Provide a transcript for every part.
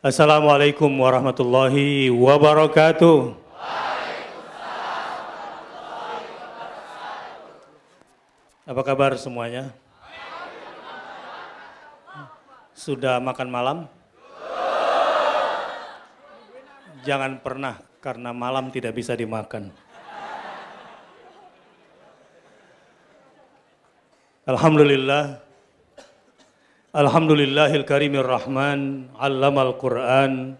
Assalamualaikum warahmatullahi wabarakatuh. Apa kabar semuanya? Sudah makan malam? Jangan pernah karena malam tidak bisa dimakan. Alhamdulillah. Alhamdulillahil karimir rahman, allamal quran,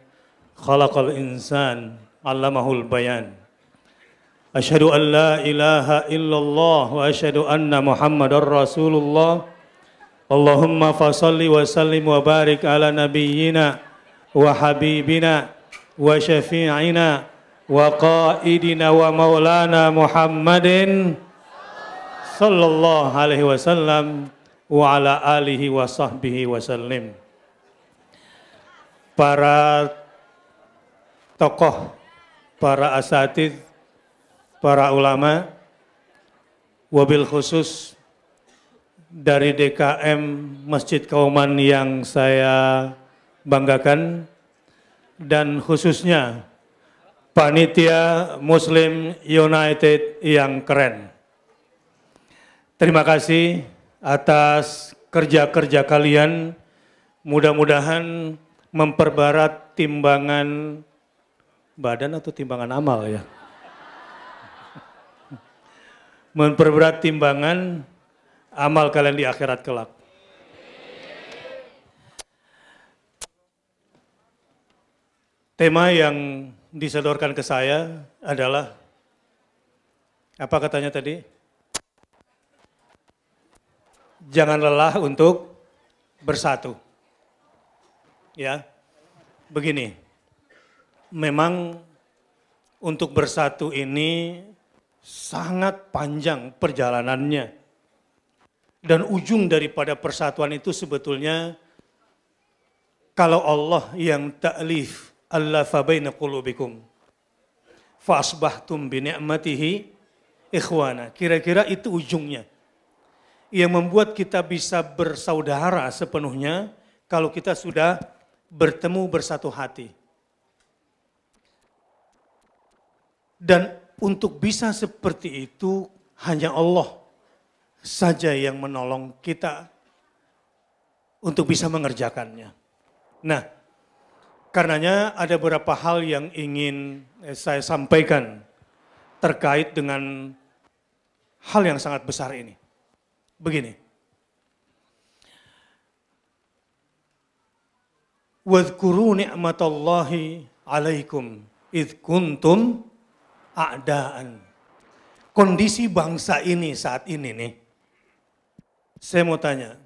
khalaqal insan, allamahul bayan. Asyhadu an la ilaha illallah wa asyhadu anna muhammadar rasulullah. Allahumma fasalli wa sallim wa barik ala nabiyyina wa habibina wa syafi'ina wa qaidina wa maulana Muhammadin sallallahu alaihi wasallam wa ala alihi wa sahbihi wasallim. Para tokoh, para asatid, para ulama, wabil khusus dari DKM Masjid Kauman yang saya banggakan dan khususnya panitia Muslim United yang keren. Terima kasih atas kerja-kerja kalian. Mudah-mudahan memperbarat timbangan badan atau timbangan amal ya. Memperberat timbangan amal kalian di akhirat kelak. Tema yang disodorkan ke saya adalah apa katanya tadi? Jangan lelah untuk bersatu. Ya. Begini. Memang untuk bersatu ini sangat panjang perjalanannya. Dan ujung daripada persatuan itu sebetulnya kalau Allah yang ta'lif Allah fabaina qulubikum fasbahtum bi ni'matihi ikhwana. Kira-kira itu ujungnya. Yang membuat kita bisa bersaudara sepenuhnya kalau kita sudah bertemu bersatu hati. Dan untuk bisa seperti itu hanya Allah saja yang menolong kita untuk bisa mengerjakannya. Nah, karenanya ada beberapa hal yang ingin saya sampaikan terkait dengan hal yang sangat besar ini. Begini. Wadhkuru ni'matallahi alaikum idh kuntum a'daan. Kondisi bangsa ini saat ini nih, saya mau tanya,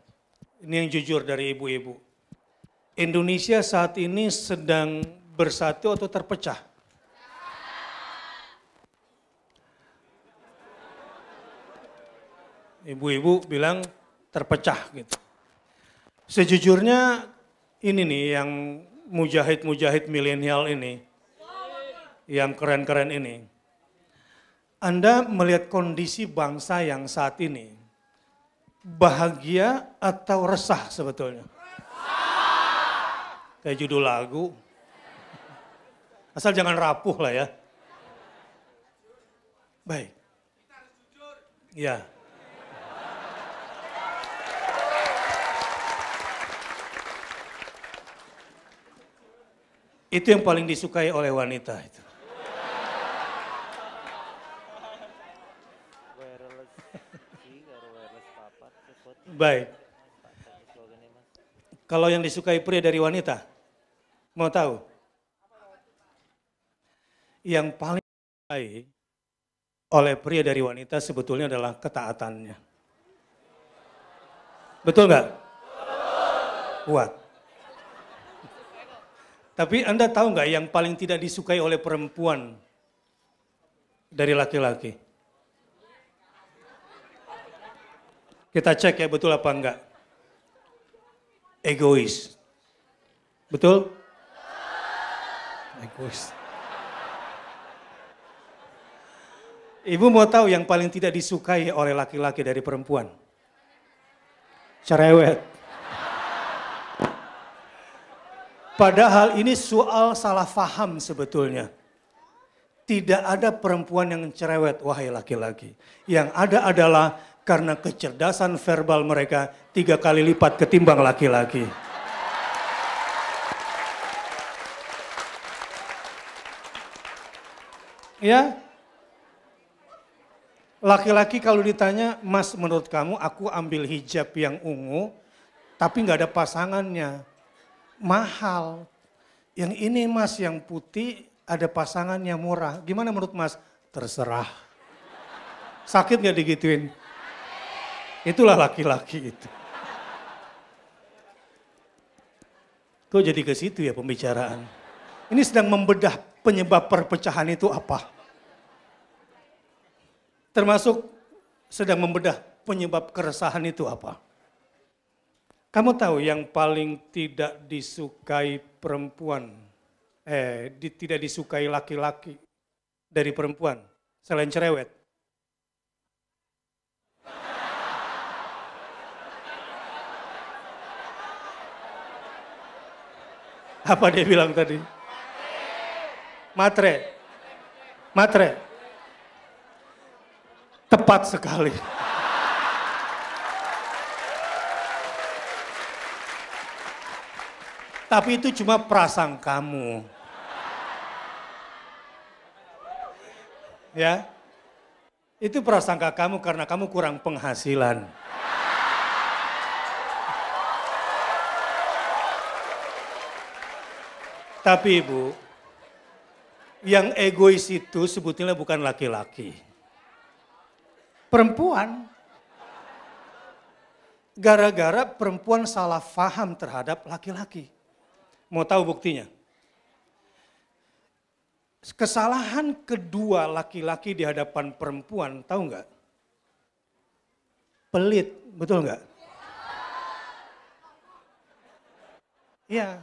ini yang jujur dari ibu-ibu. Indonesia saat ini sedang bersatu atau terpecah? Ibu-ibu bilang terpecah gitu. Sejujurnya ini nih yang mujahid-mujahid milenial ini, yang keren-keren ini. Anda melihat kondisi bangsa yang saat ini, bahagia atau resah sebetulnya? Kayak judul lagu. Asal jangan rapuh lah ya. Baik. Ya. Itu yang paling disukai oleh wanita itu. Baik. Kalau yang disukai pria dari wanita, mau tahu? Yang paling disukai oleh pria dari wanita sebetulnya adalah ketaatannya. Betul nggak? Kuat. Tapi Anda tahu nggak yang paling tidak disukai oleh perempuan dari laki-laki? Kita cek ya betul apa enggak. Egois. Betul? Egois. Ibu mau tahu yang paling tidak disukai oleh laki-laki dari perempuan? Cerewet. Padahal ini soal salah faham sebetulnya. Tidak ada perempuan yang cerewet, wahai laki-laki. Yang ada adalah karena kecerdasan verbal mereka tiga kali lipat ketimbang laki-laki. Ya, laki-laki kalau ditanya, Mas menurut kamu aku ambil hijab yang ungu, tapi nggak ada pasangannya. Mahal. Yang ini mas yang putih ada pasangan yang murah. Gimana menurut mas? Terserah. Sakit nggak digituin? Itulah laki-laki itu. Kok jadi ke situ ya pembicaraan? Ini sedang membedah penyebab perpecahan itu apa? Termasuk sedang membedah penyebab keresahan itu apa? Kamu tahu yang paling tidak disukai perempuan, eh di, tidak disukai laki-laki dari perempuan selain cerewet? Apa dia bilang tadi? Matre. Matre. Tepat sekali. Tapi itu cuma prasangkamu. Ya. Itu prasangka kamu karena kamu kurang penghasilan. Tapi Ibu, yang egois itu sebetulnya bukan laki-laki. Perempuan. Gara-gara perempuan salah faham terhadap laki-laki. Mau tahu buktinya? Kesalahan kedua laki-laki di hadapan perempuan, tahu nggak? Pelit, betul nggak? Iya,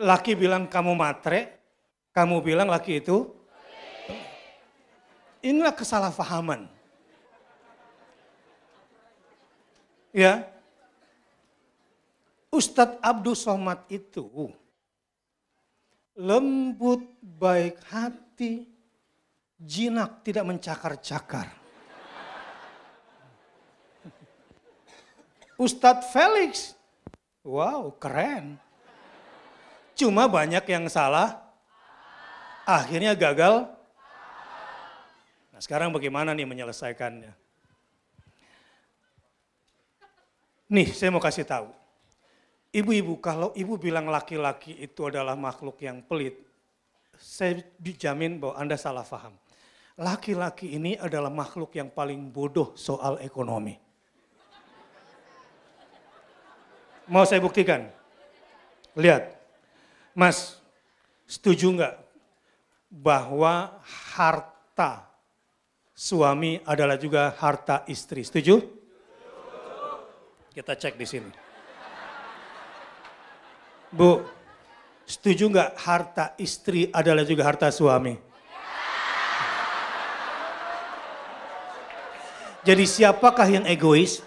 laki bilang kamu matre, kamu bilang laki itu inilah kesalahpahaman. Ya. Ustadz Abdul Somad itu lembut, baik hati, jinak, tidak mencakar-cakar. Ustadz Felix, wow keren. Cuma banyak yang salah, akhirnya gagal. Nah sekarang bagaimana nih menyelesaikannya? Nih saya mau kasih tahu. Ibu-ibu, kalau ibu bilang laki-laki itu adalah makhluk yang pelit, saya dijamin bahwa Anda salah paham. Laki-laki ini adalah makhluk yang paling bodoh soal ekonomi. Mau saya buktikan? Lihat, Mas, setuju nggak bahwa harta suami adalah juga harta istri? Setuju? Kita cek di sini. Bu, setuju nggak harta istri adalah juga harta suami? Jadi siapakah yang egois?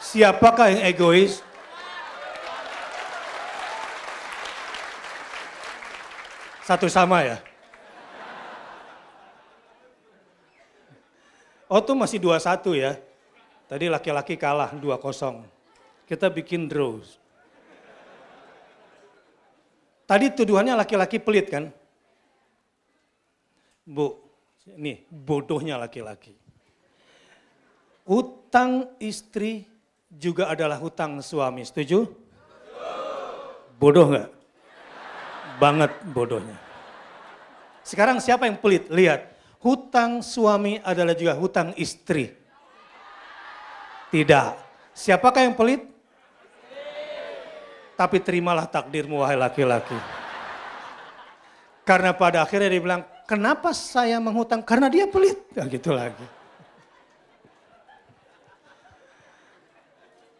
Siapakah yang egois? Satu sama ya? Oh tuh masih dua satu ya. Tadi laki-laki kalah dua kosong kita bikin draw. Tadi tuduhannya laki-laki pelit kan? Bu, ini bodohnya laki-laki. Hutang istri juga adalah hutang suami, setuju? Bodoh nggak? Banget bodohnya. Sekarang siapa yang pelit? Lihat, hutang suami adalah juga hutang istri. Tidak. Siapakah yang pelit? Tapi terimalah takdirmu wahai laki-laki. Karena pada akhirnya dia bilang, kenapa saya menghutang? Karena dia pelit. Ya gitu lagi.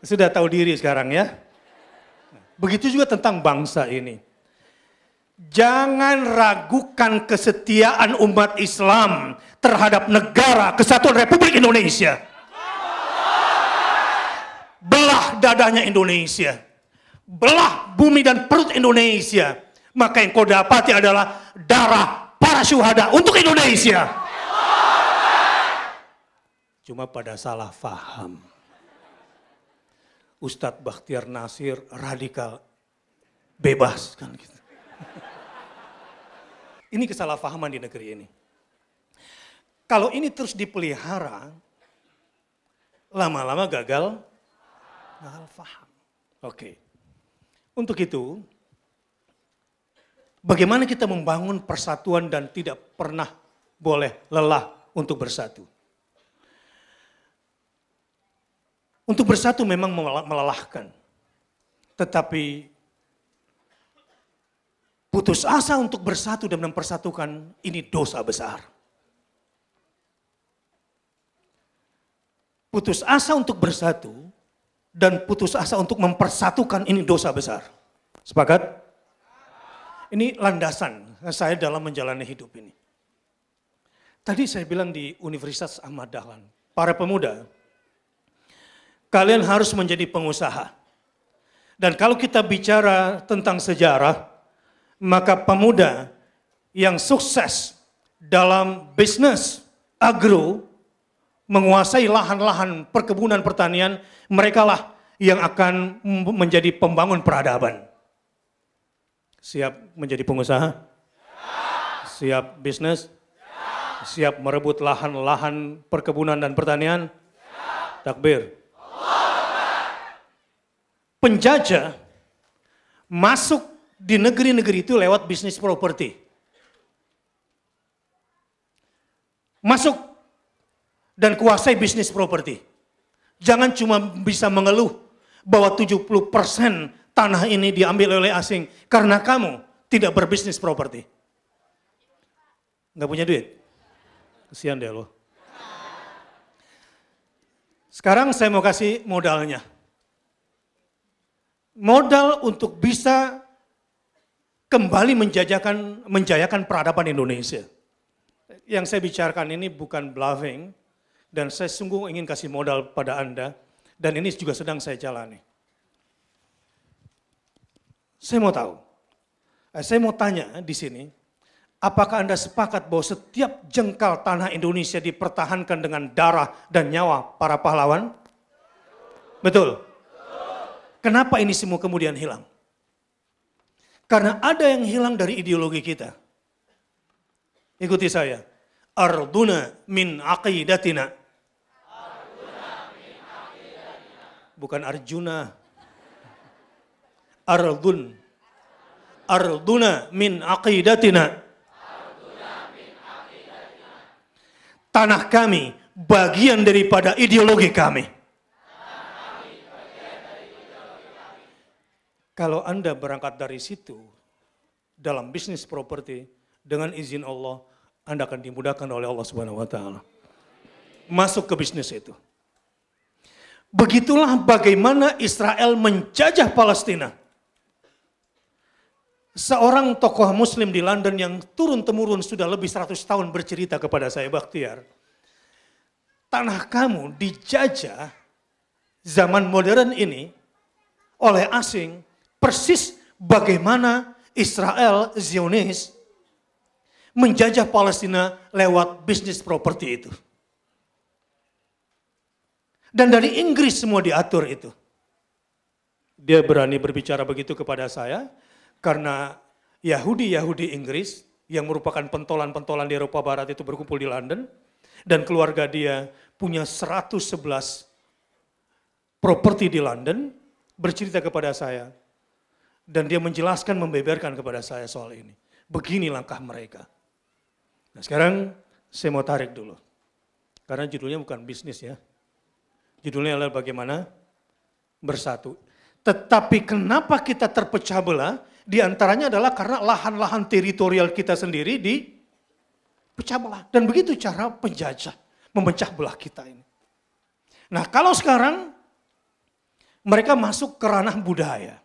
Sudah tahu diri sekarang ya. Begitu juga tentang bangsa ini. Jangan ragukan kesetiaan umat Islam terhadap negara kesatuan Republik Indonesia. belah dadanya Indonesia, belah bumi dan perut Indonesia, maka yang kau dapati adalah darah para syuhada untuk Indonesia. Cuma pada salah faham. Ustadz Bakhtiar Nasir radikal bebas kan gitu. Ini kesalahpahaman di negeri ini. Kalau ini terus dipelihara, lama-lama gagal, gagal faham. Oke. Untuk itu, bagaimana kita membangun persatuan dan tidak pernah boleh lelah untuk bersatu. Untuk bersatu memang melelahkan. Tetapi putus asa untuk bersatu dan mempersatukan ini dosa besar. Putus asa untuk bersatu dan putus asa untuk mempersatukan ini dosa besar. Sepakat? Ini landasan saya dalam menjalani hidup ini. Tadi saya bilang di Universitas Ahmad Dahlan, para pemuda, kalian harus menjadi pengusaha. Dan kalau kita bicara tentang sejarah, maka pemuda yang sukses dalam bisnis agro, menguasai lahan-lahan perkebunan pertanian, mereka lah yang akan menjadi pembangun peradaban. Siap menjadi pengusaha? Siap bisnis? Siap merebut lahan-lahan perkebunan dan pertanian? Takbir penjajah masuk di negeri-negeri itu lewat bisnis properti. Masuk dan kuasai bisnis properti. Jangan cuma bisa mengeluh bahwa 70% tanah ini diambil oleh asing karena kamu tidak berbisnis properti. Nggak punya duit? Kesian deh lo. Sekarang saya mau kasih modalnya modal untuk bisa kembali menjajakan, menjayakan peradaban Indonesia. Yang saya bicarakan ini bukan bluffing, dan saya sungguh ingin kasih modal pada Anda, dan ini juga sedang saya jalani. Saya mau tahu, eh, saya mau tanya di sini, apakah Anda sepakat bahwa setiap jengkal tanah Indonesia dipertahankan dengan darah dan nyawa para pahlawan? Betul. Kenapa ini semua kemudian hilang? Karena ada yang hilang dari ideologi kita. Ikuti saya. Arduna min aqidatina. Bukan Arjuna. Ardun. Arduna min aqidatina. Tanah kami bagian daripada ideologi kami. Kalau Anda berangkat dari situ, dalam bisnis properti, dengan izin Allah, Anda akan dimudahkan oleh Allah Subhanahu wa taala. Masuk ke bisnis itu. Begitulah bagaimana Israel menjajah Palestina. Seorang tokoh muslim di London yang turun-temurun sudah lebih 100 tahun bercerita kepada saya, Bakhtiar. Tanah kamu dijajah zaman modern ini oleh asing persis bagaimana Israel Zionis menjajah Palestina lewat bisnis properti itu. Dan dari Inggris semua diatur itu. Dia berani berbicara begitu kepada saya karena Yahudi-Yahudi Inggris yang merupakan pentolan-pentolan di Eropa Barat itu berkumpul di London dan keluarga dia punya 111 properti di London bercerita kepada saya dan dia menjelaskan, membeberkan kepada saya soal ini. Begini langkah mereka. Nah sekarang saya mau tarik dulu. Karena judulnya bukan bisnis ya. Judulnya adalah bagaimana bersatu. Tetapi kenapa kita terpecah belah? Di antaranya adalah karena lahan-lahan teritorial kita sendiri di pecah belah. Dan begitu cara penjajah memecah belah kita ini. Nah kalau sekarang mereka masuk ke ranah budaya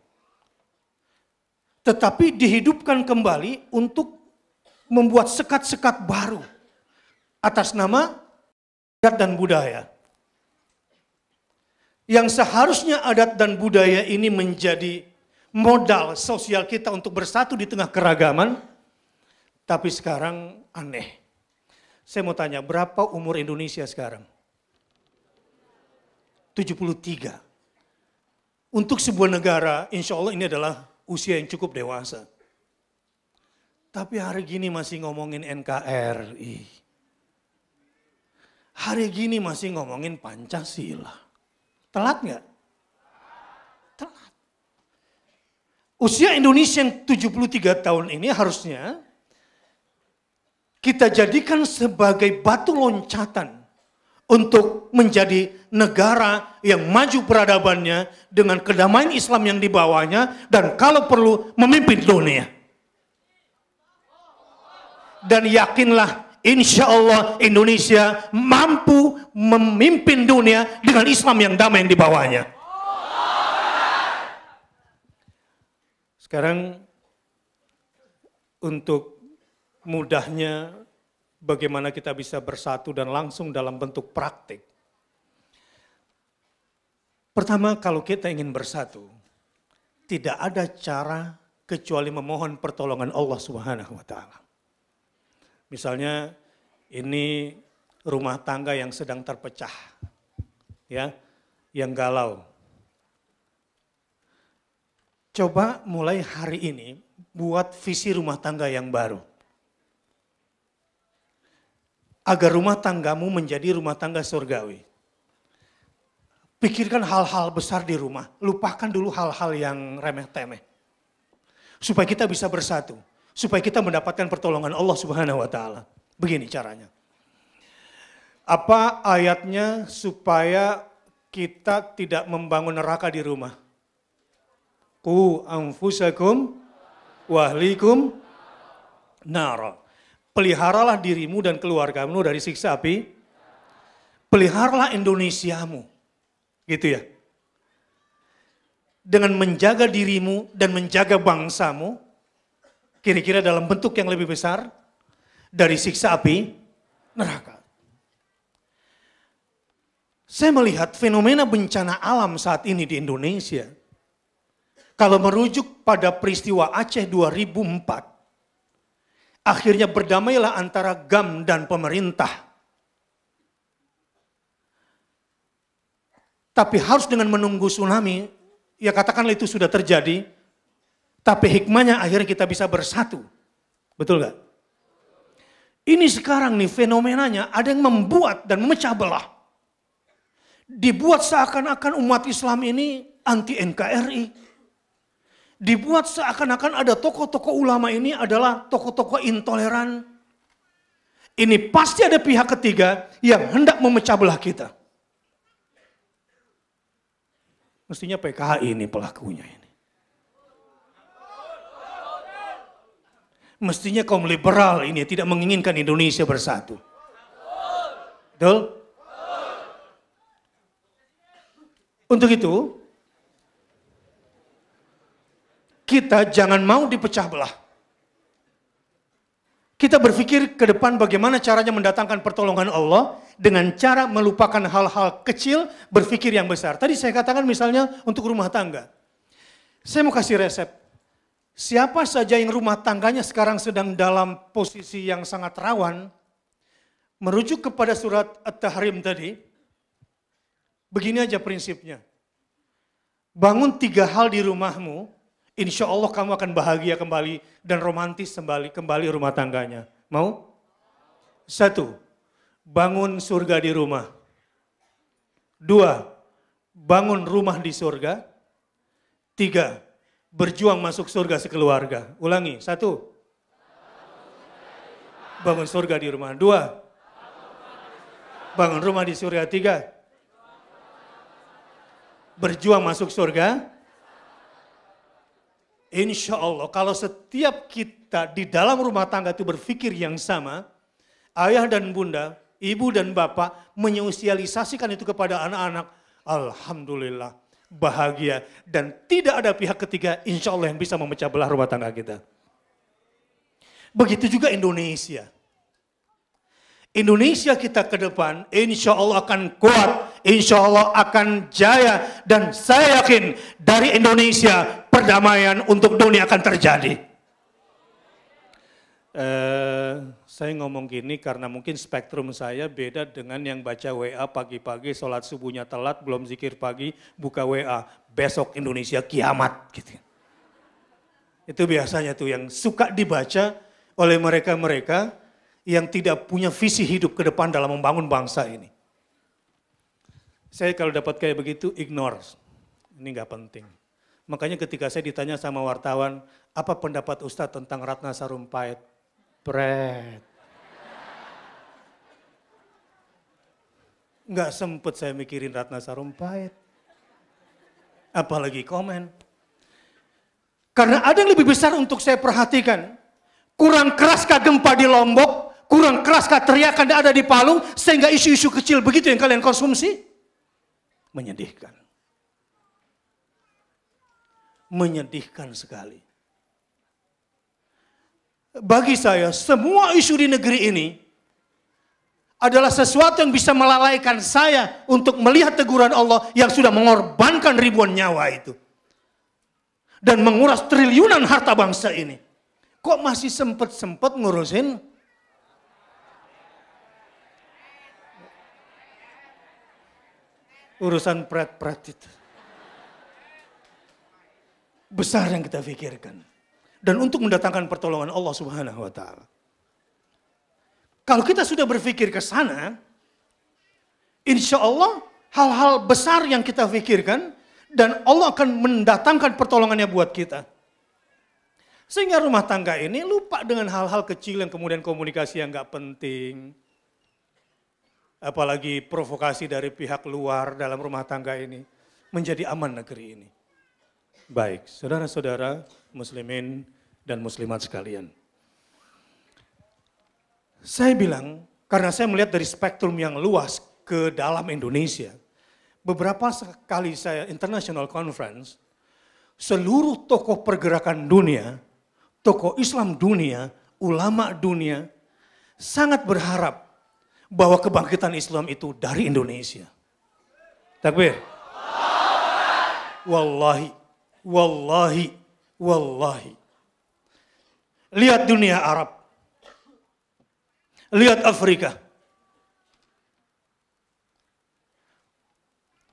tetapi dihidupkan kembali untuk membuat sekat-sekat baru atas nama adat dan budaya. yang seharusnya adat dan budaya ini menjadi modal sosial kita untuk bersatu di tengah keragaman, tapi sekarang aneh. Saya mau tanya, berapa umur Indonesia sekarang? 73. Untuk sebuah negara, insya Allah ini adalah usia yang cukup dewasa. Tapi hari gini masih ngomongin NKRI. Hari gini masih ngomongin Pancasila. Telat nggak? Telat. Usia Indonesia yang 73 tahun ini harusnya kita jadikan sebagai batu loncatan untuk menjadi negara yang maju peradabannya dengan kedamaian Islam yang dibawanya dan kalau perlu memimpin dunia. Dan yakinlah insya Allah Indonesia mampu memimpin dunia dengan Islam yang damai yang dibawanya. Sekarang untuk mudahnya bagaimana kita bisa bersatu dan langsung dalam bentuk praktik. Pertama, kalau kita ingin bersatu, tidak ada cara kecuali memohon pertolongan Allah Subhanahu wa taala. Misalnya ini rumah tangga yang sedang terpecah. Ya, yang galau. Coba mulai hari ini buat visi rumah tangga yang baru agar rumah tanggamu menjadi rumah tangga surgawi. Pikirkan hal-hal besar di rumah, lupakan dulu hal-hal yang remeh-temeh. Supaya kita bisa bersatu, supaya kita mendapatkan pertolongan Allah Subhanahu wa taala. Begini caranya. Apa ayatnya supaya kita tidak membangun neraka di rumah? Ku anfusakum wahlikum nara peliharalah dirimu dan keluargamu dari siksa api. Peliharalah Indonesiamu. Gitu ya. Dengan menjaga dirimu dan menjaga bangsamu, kira-kira dalam bentuk yang lebih besar dari siksa api neraka. Saya melihat fenomena bencana alam saat ini di Indonesia. Kalau merujuk pada peristiwa Aceh 2004, Akhirnya berdamailah antara GAM dan pemerintah. Tapi harus dengan menunggu tsunami, ya katakanlah itu sudah terjadi, tapi hikmahnya akhirnya kita bisa bersatu. Betul gak? Ini sekarang nih fenomenanya ada yang membuat dan memecah belah. Dibuat seakan-akan umat Islam ini anti NKRI dibuat seakan-akan ada tokoh-tokoh ulama ini adalah tokoh-tokoh intoleran. Ini pasti ada pihak ketiga yang hendak memecah belah kita. Mestinya PKI ini pelakunya ini. Mestinya kaum liberal ini tidak menginginkan Indonesia bersatu. Betul? Untuk itu, kita jangan mau dipecah belah. Kita berpikir ke depan bagaimana caranya mendatangkan pertolongan Allah dengan cara melupakan hal-hal kecil, berpikir yang besar. Tadi saya katakan misalnya untuk rumah tangga. Saya mau kasih resep. Siapa saja yang rumah tangganya sekarang sedang dalam posisi yang sangat rawan, merujuk kepada surat At-Tahrim tadi, begini aja prinsipnya. Bangun tiga hal di rumahmu Insya Allah kamu akan bahagia kembali dan romantis kembali, kembali rumah tangganya. Mau? Satu, bangun surga di rumah. Dua, bangun rumah di surga. Tiga, berjuang masuk surga sekeluarga. Ulangi, satu, bangun surga di rumah. Dua, bangun rumah di surga. Tiga, berjuang masuk surga. Insya Allah kalau setiap kita di dalam rumah tangga itu berpikir yang sama, ayah dan bunda, ibu dan bapak menyosialisasikan itu kepada anak-anak, Alhamdulillah bahagia dan tidak ada pihak ketiga insya Allah yang bisa memecah belah rumah tangga kita. Begitu juga Indonesia. Indonesia kita ke depan insya Allah akan kuat, insya Allah akan jaya dan saya yakin dari Indonesia perdamaian untuk dunia akan terjadi. Eh, saya ngomong gini karena mungkin spektrum saya beda dengan yang baca WA pagi-pagi, sholat subuhnya telat, belum zikir pagi, buka WA, besok Indonesia kiamat. Gitu. Itu biasanya tuh yang suka dibaca oleh mereka-mereka yang tidak punya visi hidup ke depan dalam membangun bangsa ini. Saya kalau dapat kayak begitu ignore, ini nggak penting. Makanya ketika saya ditanya sama wartawan, apa pendapat Ustadz tentang Ratna Sarumpait? Pret. Nggak sempet saya mikirin Ratna Sarumpait. Apalagi komen. Karena ada yang lebih besar untuk saya perhatikan. Kurang keraskah gempa di Lombok, kurang keraskah teriakan yang ada di Palu, sehingga isu-isu kecil begitu yang kalian konsumsi? Menyedihkan. Menyedihkan sekali. Bagi saya, semua isu di negeri ini adalah sesuatu yang bisa melalaikan saya untuk melihat teguran Allah yang sudah mengorbankan ribuan nyawa itu. Dan menguras triliunan harta bangsa ini. Kok masih sempet-sempet ngurusin urusan pret-pret itu. Besar yang kita pikirkan. Dan untuk mendatangkan pertolongan Allah subhanahu wa ta'ala. Kalau kita sudah berpikir ke sana, insya Allah hal-hal besar yang kita pikirkan dan Allah akan mendatangkan pertolongannya buat kita. Sehingga rumah tangga ini lupa dengan hal-hal kecil yang kemudian komunikasi yang gak penting. Apalagi provokasi dari pihak luar dalam rumah tangga ini. Menjadi aman negeri ini. Baik, saudara-saudara muslimin dan muslimat sekalian. Saya bilang, karena saya melihat dari spektrum yang luas ke dalam Indonesia. Beberapa kali saya international conference, seluruh tokoh pergerakan dunia tokoh Islam dunia, ulama dunia, sangat berharap bahwa kebangkitan Islam itu dari Indonesia. Takbir. Wallahi, wallahi, wallahi. Lihat dunia Arab. Lihat Afrika.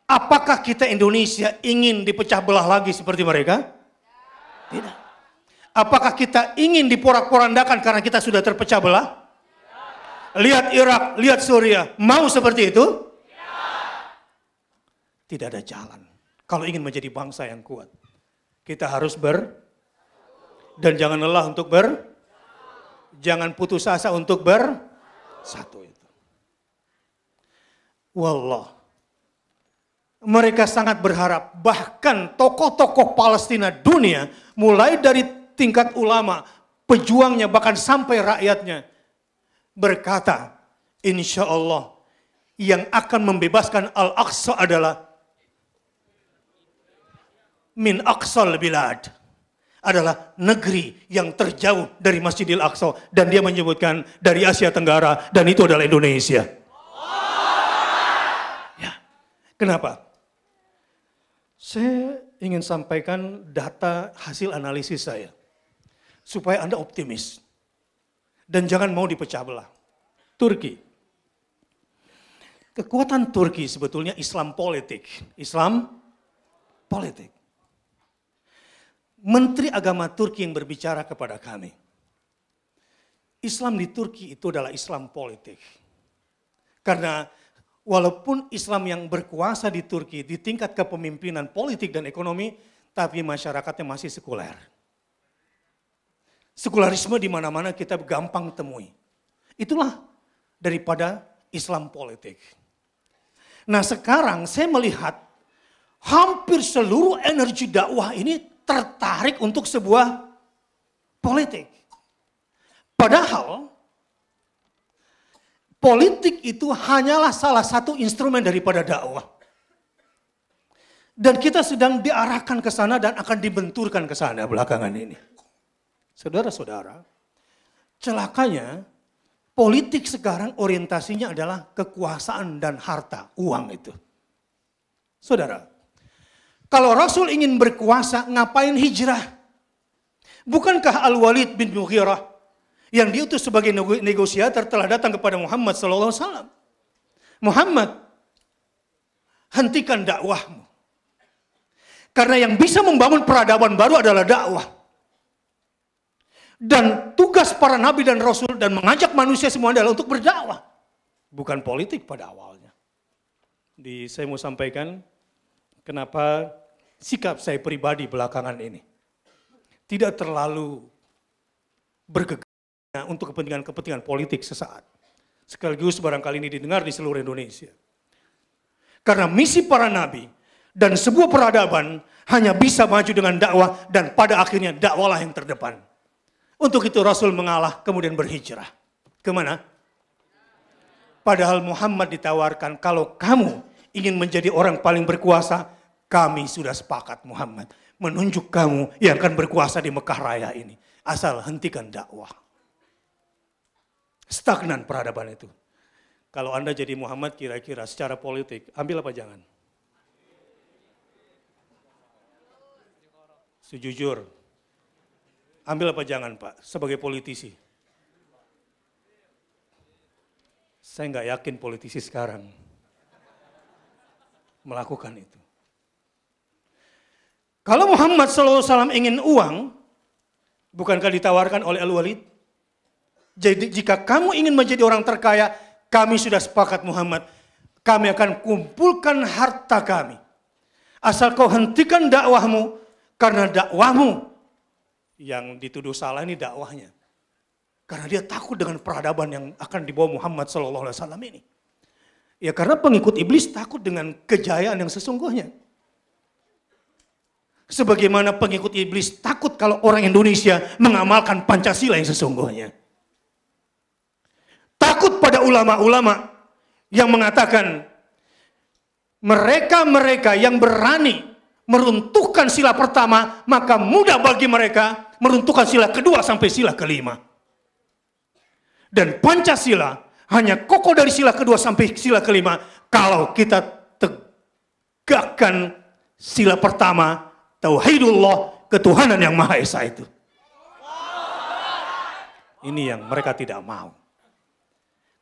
Apakah kita Indonesia ingin dipecah belah lagi seperti mereka? Tidak. Apakah kita ingin diporak-porandakan karena kita sudah terpecah belah? Lihat Irak, lihat Suriah, mau seperti itu? Tidak ada jalan. Kalau ingin menjadi bangsa yang kuat, kita harus ber dan jangan lelah untuk ber jangan putus asa untuk ber satu itu. Wallah. Mereka sangat berharap bahkan tokoh-tokoh Palestina dunia mulai dari tingkat ulama, pejuangnya bahkan sampai rakyatnya berkata, insya Allah yang akan membebaskan Al-Aqsa adalah min aqsal bilad adalah negeri yang terjauh dari Masjidil Aqsa dan dia menyebutkan dari Asia Tenggara dan itu adalah Indonesia. Ya. Kenapa? Saya ingin sampaikan data hasil analisis saya supaya Anda optimis. Dan jangan mau dipecah belah. Turki. Kekuatan Turki sebetulnya Islam politik. Islam politik. Menteri Agama Turki yang berbicara kepada kami. Islam di Turki itu adalah Islam politik. Karena walaupun Islam yang berkuasa di Turki di tingkat kepemimpinan politik dan ekonomi, tapi masyarakatnya masih sekuler. Sekularisme di mana-mana kita gampang temui. Itulah daripada Islam politik. Nah sekarang saya melihat hampir seluruh energi dakwah ini tertarik untuk sebuah politik. Padahal politik itu hanyalah salah satu instrumen daripada dakwah. Dan kita sedang diarahkan ke sana dan akan dibenturkan ke sana belakangan ini. Saudara-saudara, celakanya politik sekarang orientasinya adalah kekuasaan dan harta, uang itu. Saudara, kalau Rasul ingin berkuasa, ngapain hijrah? Bukankah Al-Walid bin Mughirah yang diutus sebagai negosiator telah datang kepada Muhammad sallallahu alaihi wasallam. Muhammad, hentikan dakwahmu. Karena yang bisa membangun peradaban baru adalah dakwah. Dan tugas para nabi dan rasul dan mengajak manusia semua adalah untuk berdakwah. Bukan politik pada awalnya. Di, saya mau sampaikan kenapa sikap saya pribadi belakangan ini. Tidak terlalu bergegas untuk kepentingan-kepentingan politik sesaat. Sekaligus barangkali ini didengar di seluruh Indonesia. Karena misi para nabi dan sebuah peradaban hanya bisa maju dengan dakwah dan pada akhirnya dakwalah yang terdepan. Untuk itu Rasul mengalah kemudian berhijrah. Ke mana? Padahal Muhammad ditawarkan kalau kamu ingin menjadi orang paling berkuasa, kami sudah sepakat Muhammad. Menunjuk kamu yang akan berkuasa di Mekah Raya ini. Asal hentikan dakwah. Stagnan peradaban itu. Kalau Anda jadi Muhammad kira-kira secara politik, ambil apa jangan? Sejujur, Ambil apa jangan Pak, sebagai politisi? Saya nggak yakin politisi sekarang melakukan itu. Kalau Muhammad SAW ingin uang, bukankah ditawarkan oleh Al-Walid? Jadi jika kamu ingin menjadi orang terkaya, kami sudah sepakat Muhammad. Kami akan kumpulkan harta kami. Asal kau hentikan dakwahmu, karena dakwahmu yang dituduh salah ini dakwahnya. Karena dia takut dengan peradaban yang akan dibawa Muhammad Wasallam ini. Ya karena pengikut iblis takut dengan kejayaan yang sesungguhnya. Sebagaimana pengikut iblis takut kalau orang Indonesia mengamalkan Pancasila yang sesungguhnya. Takut pada ulama-ulama yang mengatakan mereka-mereka yang berani meruntuhkan sila pertama, maka mudah bagi mereka meruntuhkan sila kedua sampai sila kelima. Dan Pancasila hanya kokoh dari sila kedua sampai sila kelima kalau kita tegakkan sila pertama, tauhidullah, ketuhanan yang Maha Esa itu. Ini yang mereka tidak mau.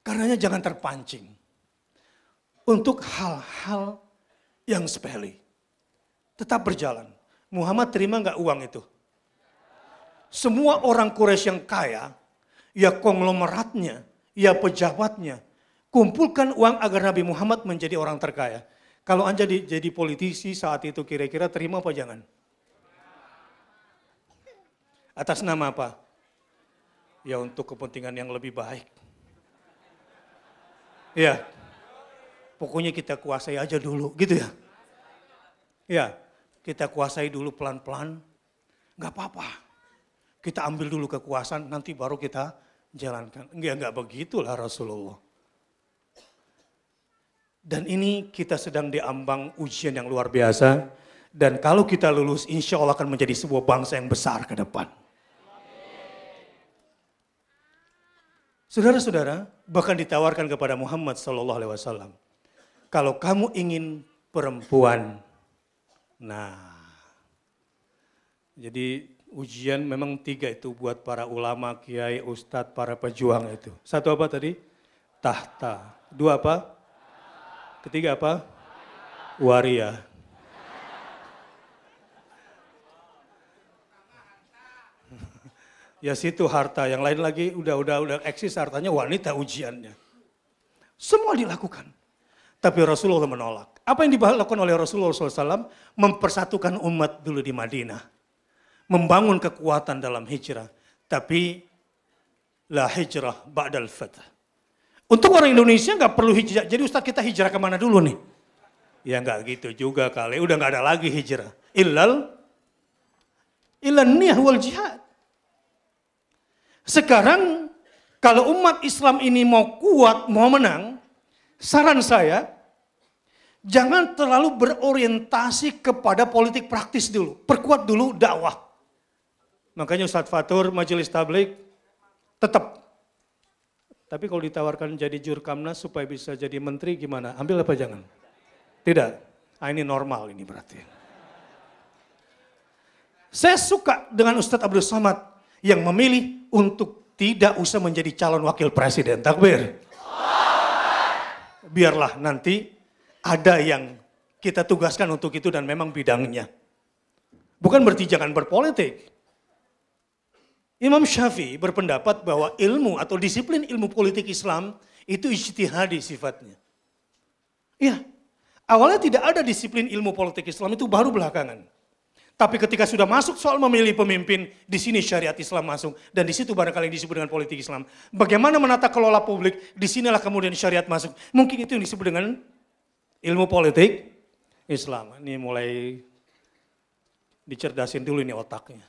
Karenanya jangan terpancing untuk hal-hal yang sepele tetap berjalan. Muhammad terima nggak uang itu? Semua orang Quraisy yang kaya, ya konglomeratnya, ya pejabatnya, kumpulkan uang agar Nabi Muhammad menjadi orang terkaya. Kalau Anda jadi, politisi saat itu kira-kira terima apa jangan? Atas nama apa? Ya untuk kepentingan yang lebih baik. Ya, pokoknya kita kuasai aja dulu gitu ya. Ya, kita kuasai dulu pelan-pelan, nggak apa-apa. Kita ambil dulu kekuasaan, nanti baru kita jalankan. Enggak, enggak begitulah Rasulullah. Dan ini kita sedang diambang ujian yang luar biasa. Dan kalau kita lulus, insya Allah akan menjadi sebuah bangsa yang besar ke depan. Saudara-saudara, bahkan ditawarkan kepada Muhammad Sallallahu Alaihi Wasallam, kalau kamu ingin perempuan Nah, jadi ujian memang tiga itu buat para ulama, kiai, ustadz, para pejuang itu. Satu apa tadi? Tahta. Dua apa? Ketiga apa? Waria. ya situ harta, yang lain lagi udah udah udah eksis hartanya wanita ujiannya. Semua dilakukan. Tapi Rasulullah menolak. Apa yang dilakukan oleh Rasulullah SAW? Mempersatukan umat dulu di Madinah. Membangun kekuatan dalam hijrah. Tapi la hijrah ba'dal fatah. Untuk orang Indonesia nggak perlu hijrah. Jadi Ustaz kita hijrah ke mana dulu nih? Ya nggak gitu juga kali. Udah nggak ada lagi hijrah. Illal illal niyah wal jihad. Sekarang kalau umat Islam ini mau kuat, mau menang, saran saya jangan terlalu berorientasi kepada politik praktis dulu. Perkuat dulu dakwah. Makanya Ustadz Fatur, Majelis Tablik, tetap. Tapi kalau ditawarkan jadi jurkamnas supaya bisa jadi menteri gimana? Ambil apa jangan? Tidak. Ah, ini normal ini berarti. Saya suka dengan Ustadz Abdul Somad yang memilih untuk tidak usah menjadi calon wakil presiden. Takbir. Biarlah nanti ada yang kita tugaskan untuk itu dan memang bidangnya. Bukan berarti jangan berpolitik. Imam Syafi'i berpendapat bahwa ilmu atau disiplin ilmu politik Islam itu ijtihadi sifatnya. Iya, awalnya tidak ada disiplin ilmu politik Islam itu baru belakangan. Tapi ketika sudah masuk soal memilih pemimpin, di sini syariat Islam masuk. Dan di situ barangkali disebut dengan politik Islam. Bagaimana menata kelola publik, di sinilah kemudian syariat masuk. Mungkin itu yang disebut dengan ilmu politik Islam. Ini mulai dicerdasin dulu ini otaknya.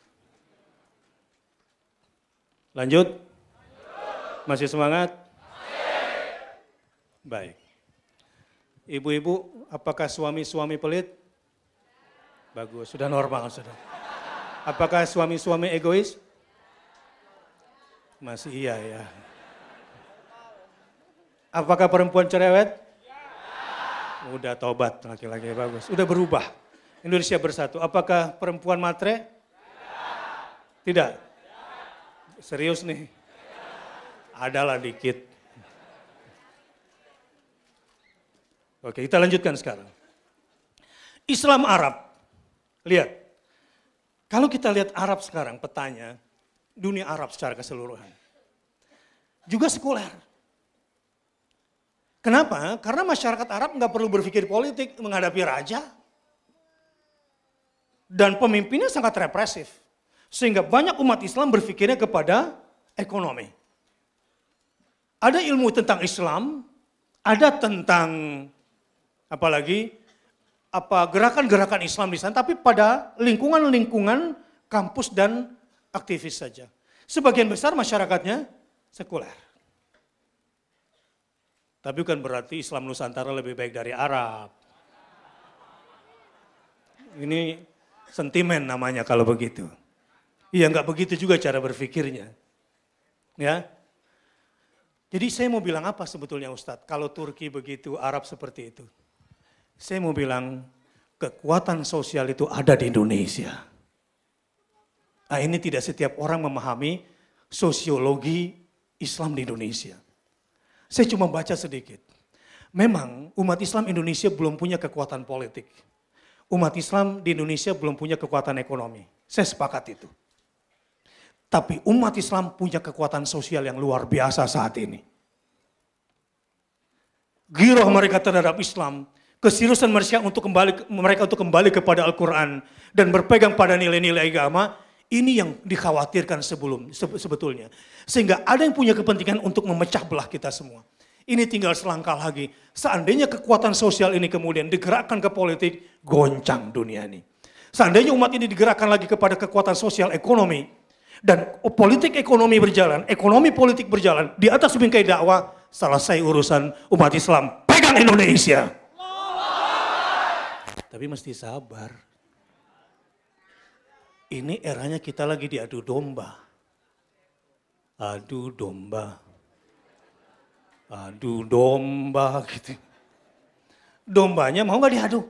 Lanjut? Masih semangat? Baik. Ibu-ibu, apakah suami-suami pelit? Bagus, sudah normal sudah. Apakah suami-suami egois? Masih iya ya. Apakah perempuan cerewet? Udah tobat laki-laki bagus. Udah berubah. Indonesia bersatu. Apakah perempuan matre? Tidak. Serius nih. Adalah dikit. Oke, kita lanjutkan sekarang. Islam Arab. Lihat, kalau kita lihat Arab sekarang, petanya, dunia Arab secara keseluruhan. Juga sekuler. Kenapa? Karena masyarakat Arab nggak perlu berpikir politik menghadapi raja. Dan pemimpinnya sangat represif. Sehingga banyak umat Islam berpikirnya kepada ekonomi. Ada ilmu tentang Islam, ada tentang apalagi apa gerakan-gerakan Islam di sana, tapi pada lingkungan-lingkungan kampus dan aktivis saja. Sebagian besar masyarakatnya sekuler. Tapi bukan berarti Islam Nusantara lebih baik dari Arab. Ini sentimen namanya kalau begitu. Iya nggak begitu juga cara berpikirnya. Ya. Jadi saya mau bilang apa sebetulnya Ustadz? Kalau Turki begitu, Arab seperti itu. Saya mau bilang kekuatan sosial itu ada di Indonesia. Nah, ini tidak setiap orang memahami sosiologi Islam di Indonesia. Saya cuma baca sedikit. Memang umat Islam Indonesia belum punya kekuatan politik. Umat Islam di Indonesia belum punya kekuatan ekonomi. Saya sepakat itu. Tapi umat Islam punya kekuatan sosial yang luar biasa saat ini. Giroh mereka terhadap Islam keseriusan mereka untuk kembali mereka untuk kembali kepada Al-Qur'an dan berpegang pada nilai-nilai agama ini yang dikhawatirkan sebelum sebetulnya. Sehingga ada yang punya kepentingan untuk memecah belah kita semua. Ini tinggal selangkah lagi. Seandainya kekuatan sosial ini kemudian digerakkan ke politik, goncang dunia ini. Seandainya umat ini digerakkan lagi kepada kekuatan sosial ekonomi, dan politik ekonomi berjalan, ekonomi politik berjalan, di atas bingkai dakwah, selesai urusan umat Islam. Pegang Indonesia. Tapi mesti sabar. Ini eranya kita lagi diadu domba. Adu domba. Adu domba gitu. Dombanya mau nggak diadu?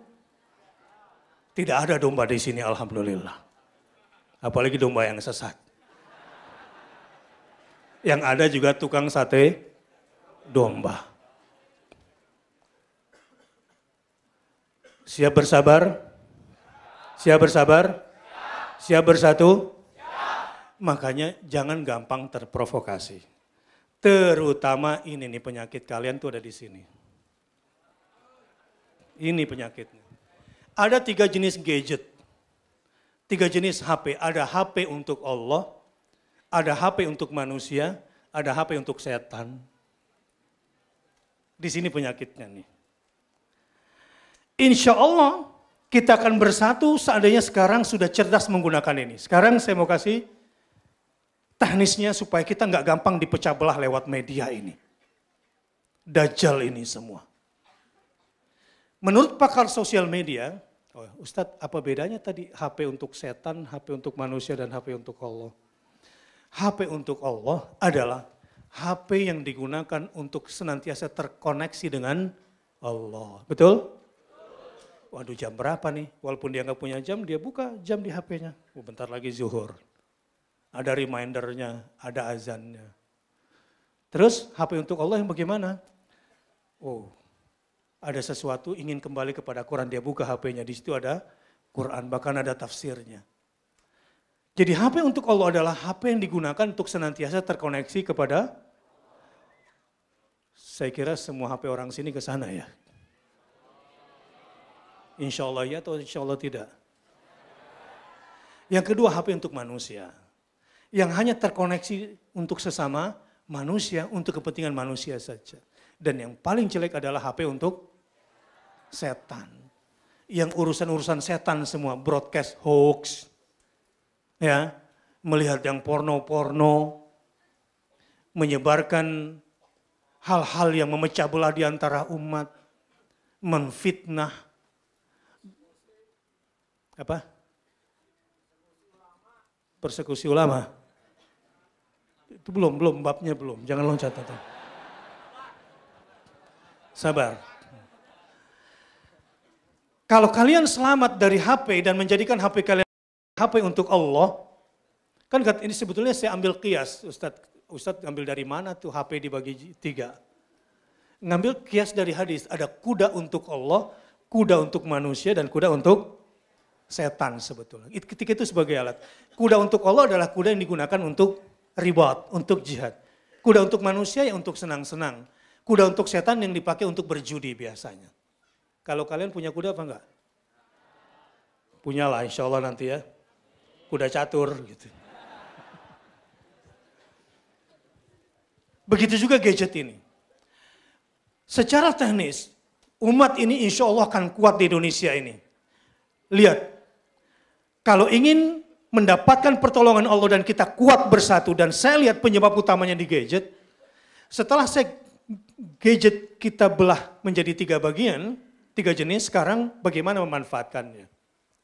Tidak ada domba di sini alhamdulillah. Apalagi domba yang sesat. Yang ada juga tukang sate domba. Siap bersabar? Siap bersabar? Siap bersatu? Makanya jangan gampang terprovokasi. Terutama ini nih penyakit kalian tuh ada di sini. Ini penyakitnya. Ada tiga jenis gadget. Tiga jenis HP. Ada HP untuk Allah, ada HP untuk manusia, ada HP untuk setan. Di sini penyakitnya nih. Insya Allah kita akan bersatu seandainya sekarang sudah cerdas menggunakan ini. Sekarang saya mau kasih teknisnya supaya kita nggak gampang dipecah belah lewat media ini. Dajjal ini semua. Menurut pakar sosial media, oh, Ustadz apa bedanya tadi HP untuk setan, HP untuk manusia, dan HP untuk Allah? HP untuk Allah adalah HP yang digunakan untuk senantiasa terkoneksi dengan Allah. Betul? Waduh jam berapa nih? Walaupun dia nggak punya jam, dia buka jam di HP-nya. Oh, bentar lagi zuhur. Ada remindernya, ada azannya. Terus HP untuk Allah yang bagaimana? Oh, ada sesuatu ingin kembali kepada Quran, dia buka HP-nya. Di situ ada Quran, bahkan ada tafsirnya. Jadi HP untuk Allah adalah HP yang digunakan untuk senantiasa terkoneksi kepada saya kira semua HP orang sini ke sana ya. Insya Allah ya atau insya Allah tidak. Yang kedua HP untuk manusia. Yang hanya terkoneksi untuk sesama manusia, untuk kepentingan manusia saja. Dan yang paling jelek adalah HP untuk setan. Yang urusan-urusan setan semua, broadcast hoax, ya melihat yang porno-porno, menyebarkan hal-hal yang memecah belah di antara umat, menfitnah, apa? Persekusi ulama. Itu belum, belum, babnya belum, jangan loncat. Atau. Sabar. Kalau kalian selamat dari HP dan menjadikan HP kalian HP untuk Allah, kan ini sebetulnya saya ambil kias, Ustadz, Ustadz ngambil dari mana tuh HP dibagi tiga? Ngambil kias dari hadis, ada kuda untuk Allah, kuda untuk manusia, dan kuda untuk setan sebetulnya. Ketika itu sebagai alat. Kuda untuk Allah adalah kuda yang digunakan untuk ribat, untuk jihad. Kuda untuk manusia yang untuk senang-senang. Kuda untuk setan yang dipakai untuk berjudi biasanya. Kalau kalian punya kuda apa enggak? Punyalah insya Allah nanti ya kuda catur gitu. Begitu juga gadget ini. Secara teknis, umat ini insya Allah akan kuat di Indonesia ini. Lihat, kalau ingin mendapatkan pertolongan Allah dan kita kuat bersatu dan saya lihat penyebab utamanya di gadget, setelah saya gadget kita belah menjadi tiga bagian, tiga jenis, sekarang bagaimana memanfaatkannya.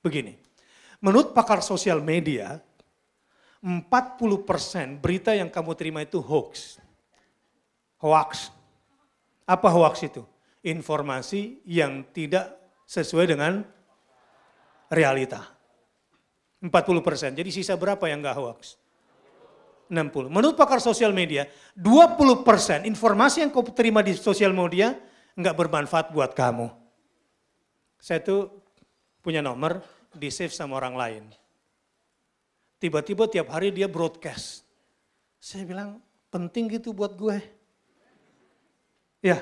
Begini, Menurut pakar sosial media, 40% berita yang kamu terima itu hoax. Hoax. Apa hoax itu? Informasi yang tidak sesuai dengan realita. 40%. Jadi sisa berapa yang enggak hoax? 60. Menurut pakar sosial media, 20% informasi yang kau terima di sosial media enggak bermanfaat buat kamu. Saya tuh punya nomor di save sama orang lain. Tiba-tiba tiap hari dia broadcast. Saya bilang, penting gitu buat gue. Ya,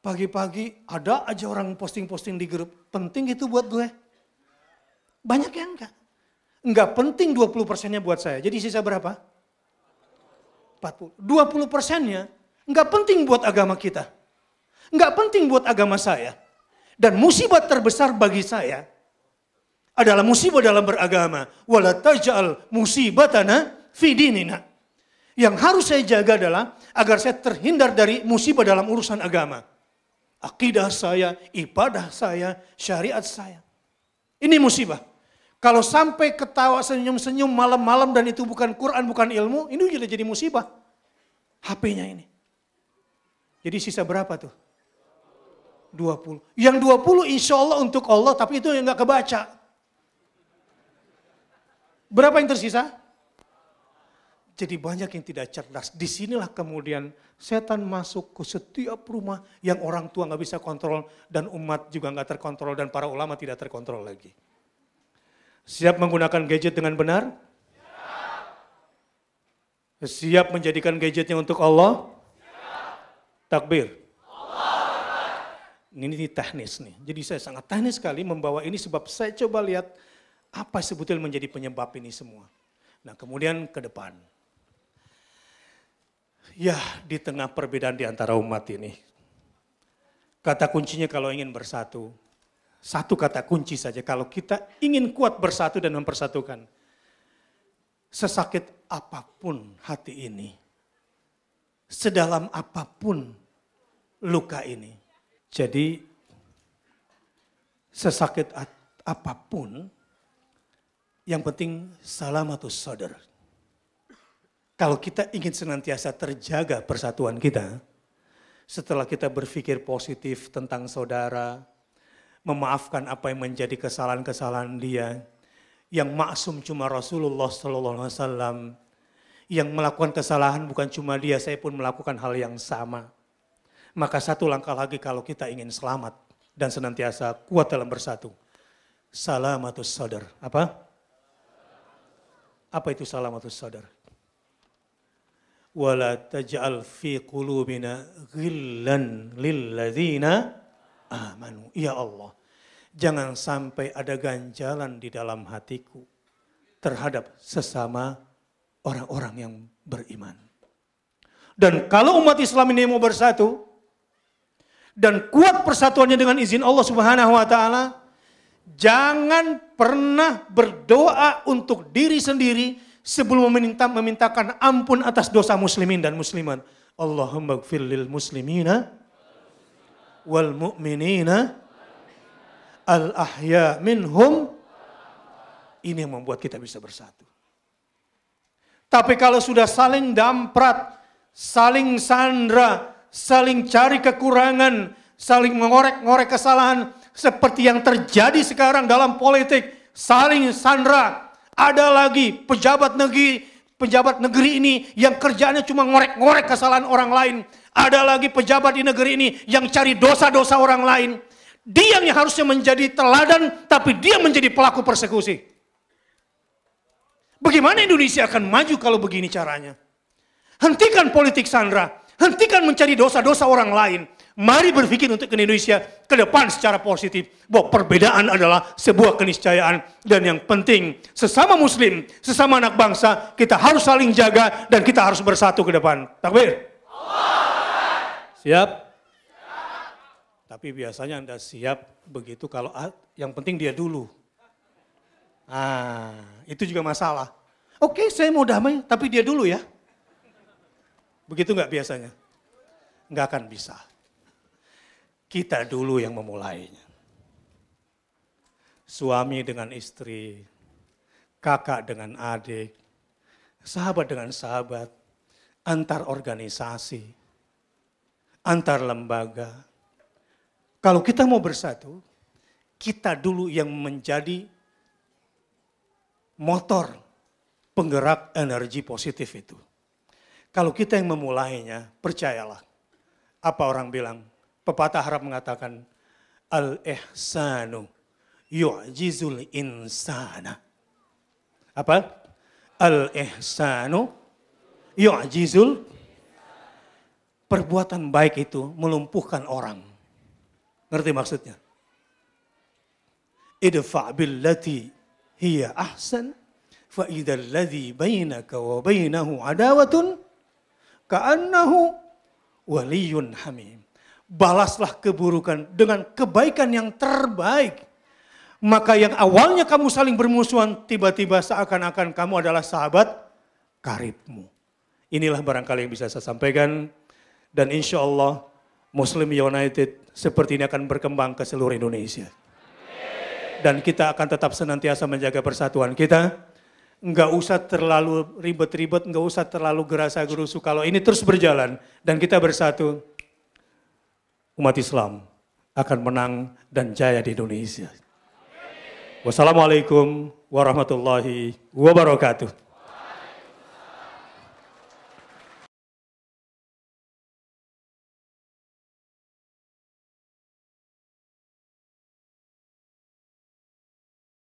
pagi-pagi ada aja orang posting-posting di grup, penting gitu buat gue. Banyak yang enggak. Enggak penting 20 persennya buat saya. Jadi sisa berapa? 40. 20 persennya enggak penting buat agama kita. Enggak penting buat agama saya. Dan musibah terbesar bagi saya adalah musibah dalam beragama. Wala taj'al musibatana fi dinina. Yang harus saya jaga adalah agar saya terhindar dari musibah dalam urusan agama. Akidah saya, ibadah saya, syariat saya. Ini musibah. Kalau sampai ketawa senyum-senyum malam-malam dan itu bukan Quran, bukan ilmu, ini sudah jadi musibah. HP-nya ini. Jadi sisa berapa tuh? 20. Yang 20 insya Allah untuk Allah, tapi itu yang gak kebaca. Berapa yang tersisa? Jadi banyak yang tidak cerdas. Di sinilah kemudian setan masuk ke setiap rumah yang orang tua nggak bisa kontrol dan umat juga nggak terkontrol dan para ulama tidak terkontrol lagi. Siap menggunakan gadget dengan benar? Siap, menjadikan gadgetnya untuk Allah? Takbir. Allah. Ini teknis nih. Jadi saya sangat teknis sekali membawa ini sebab saya coba lihat apa sebetulnya menjadi penyebab ini semua? Nah kemudian ke depan. Ya di tengah perbedaan di antara umat ini. Kata kuncinya kalau ingin bersatu. Satu kata kunci saja. Kalau kita ingin kuat bersatu dan mempersatukan. Sesakit apa pun hati ini. Sedalam apa pun luka ini. Jadi sesakit apa pun yang penting salamatus sadar. Kalau kita ingin senantiasa terjaga persatuan kita, setelah kita berpikir positif tentang saudara, memaafkan apa yang menjadi kesalahan-kesalahan dia. Yang maksum cuma Rasulullah Sallallahu Alaihi Wasallam. Yang melakukan kesalahan bukan cuma dia, saya pun melakukan hal yang sama. Maka satu langkah lagi kalau kita ingin selamat dan senantiasa kuat dalam bersatu. Salamatus sadar. Apa? Apa itu salamatus sadar? Wala taj'al fi qulubina ghillan lilladzina amanu. Ya Allah, jangan sampai ada ganjalan di dalam hatiku terhadap sesama orang-orang yang beriman. Dan kalau umat Islam ini mau bersatu dan kuat persatuannya dengan izin Allah Subhanahu wa taala, Jangan pernah berdoa untuk diri sendiri sebelum meminta memintakan ampun atas dosa muslimin dan muslimat. Allahumma gfir lil muslimina wal mu'minina al ahya minhum. Ini yang membuat kita bisa bersatu. Tapi kalau sudah saling damprat, saling sandra, saling cari kekurangan, saling mengorek-ngorek kesalahan, seperti yang terjadi sekarang dalam politik, saling sandra. Ada lagi pejabat negeri, pejabat negeri ini yang kerjanya cuma ngorek-ngorek kesalahan orang lain. Ada lagi pejabat di negeri ini yang cari dosa-dosa orang lain. Dia yang harusnya menjadi teladan, tapi dia menjadi pelaku persekusi. Bagaimana Indonesia akan maju kalau begini caranya? Hentikan politik sandra, hentikan mencari dosa-dosa orang lain. Mari berpikir untuk Indonesia ke depan secara positif. Bahwa perbedaan adalah sebuah keniscayaan. Dan yang penting, sesama muslim, sesama anak bangsa, kita harus saling jaga dan kita harus bersatu ke depan. Takbir. Siap? Tapi biasanya Anda siap begitu kalau yang penting dia dulu. Ah, itu juga masalah. Oke, saya mau damai, tapi dia dulu ya. Begitu nggak biasanya? Nggak akan bisa. Kita dulu yang memulainya. Suami dengan istri, kakak dengan adik, sahabat dengan sahabat, antar organisasi, antar lembaga. Kalau kita mau bersatu, kita dulu yang menjadi motor penggerak energi positif itu. Kalau kita yang memulainya, percayalah. Apa orang bilang? Pepatah Arab mengatakan al-ihsanu yu'jizul insana. Apa? Al-ihsanu yu'jizul perbuatan baik itu melumpuhkan orang. Ngerti maksudnya? Idfa billati hiya ahsan fa ladzi bainaka wa bainahu adawatun ka'annahu waliyun hamim balaslah keburukan dengan kebaikan yang terbaik. Maka yang awalnya kamu saling bermusuhan, tiba-tiba seakan-akan kamu adalah sahabat karibmu. Inilah barangkali yang bisa saya sampaikan. Dan insya Allah Muslim United seperti ini akan berkembang ke seluruh Indonesia. Dan kita akan tetap senantiasa menjaga persatuan kita. Enggak usah terlalu ribet-ribet, enggak usah terlalu gerasa gerusu. Kalau ini terus berjalan dan kita bersatu, umat Islam akan menang dan jaya di Indonesia. Wassalamualaikum warahmatullahi wabarakatuh.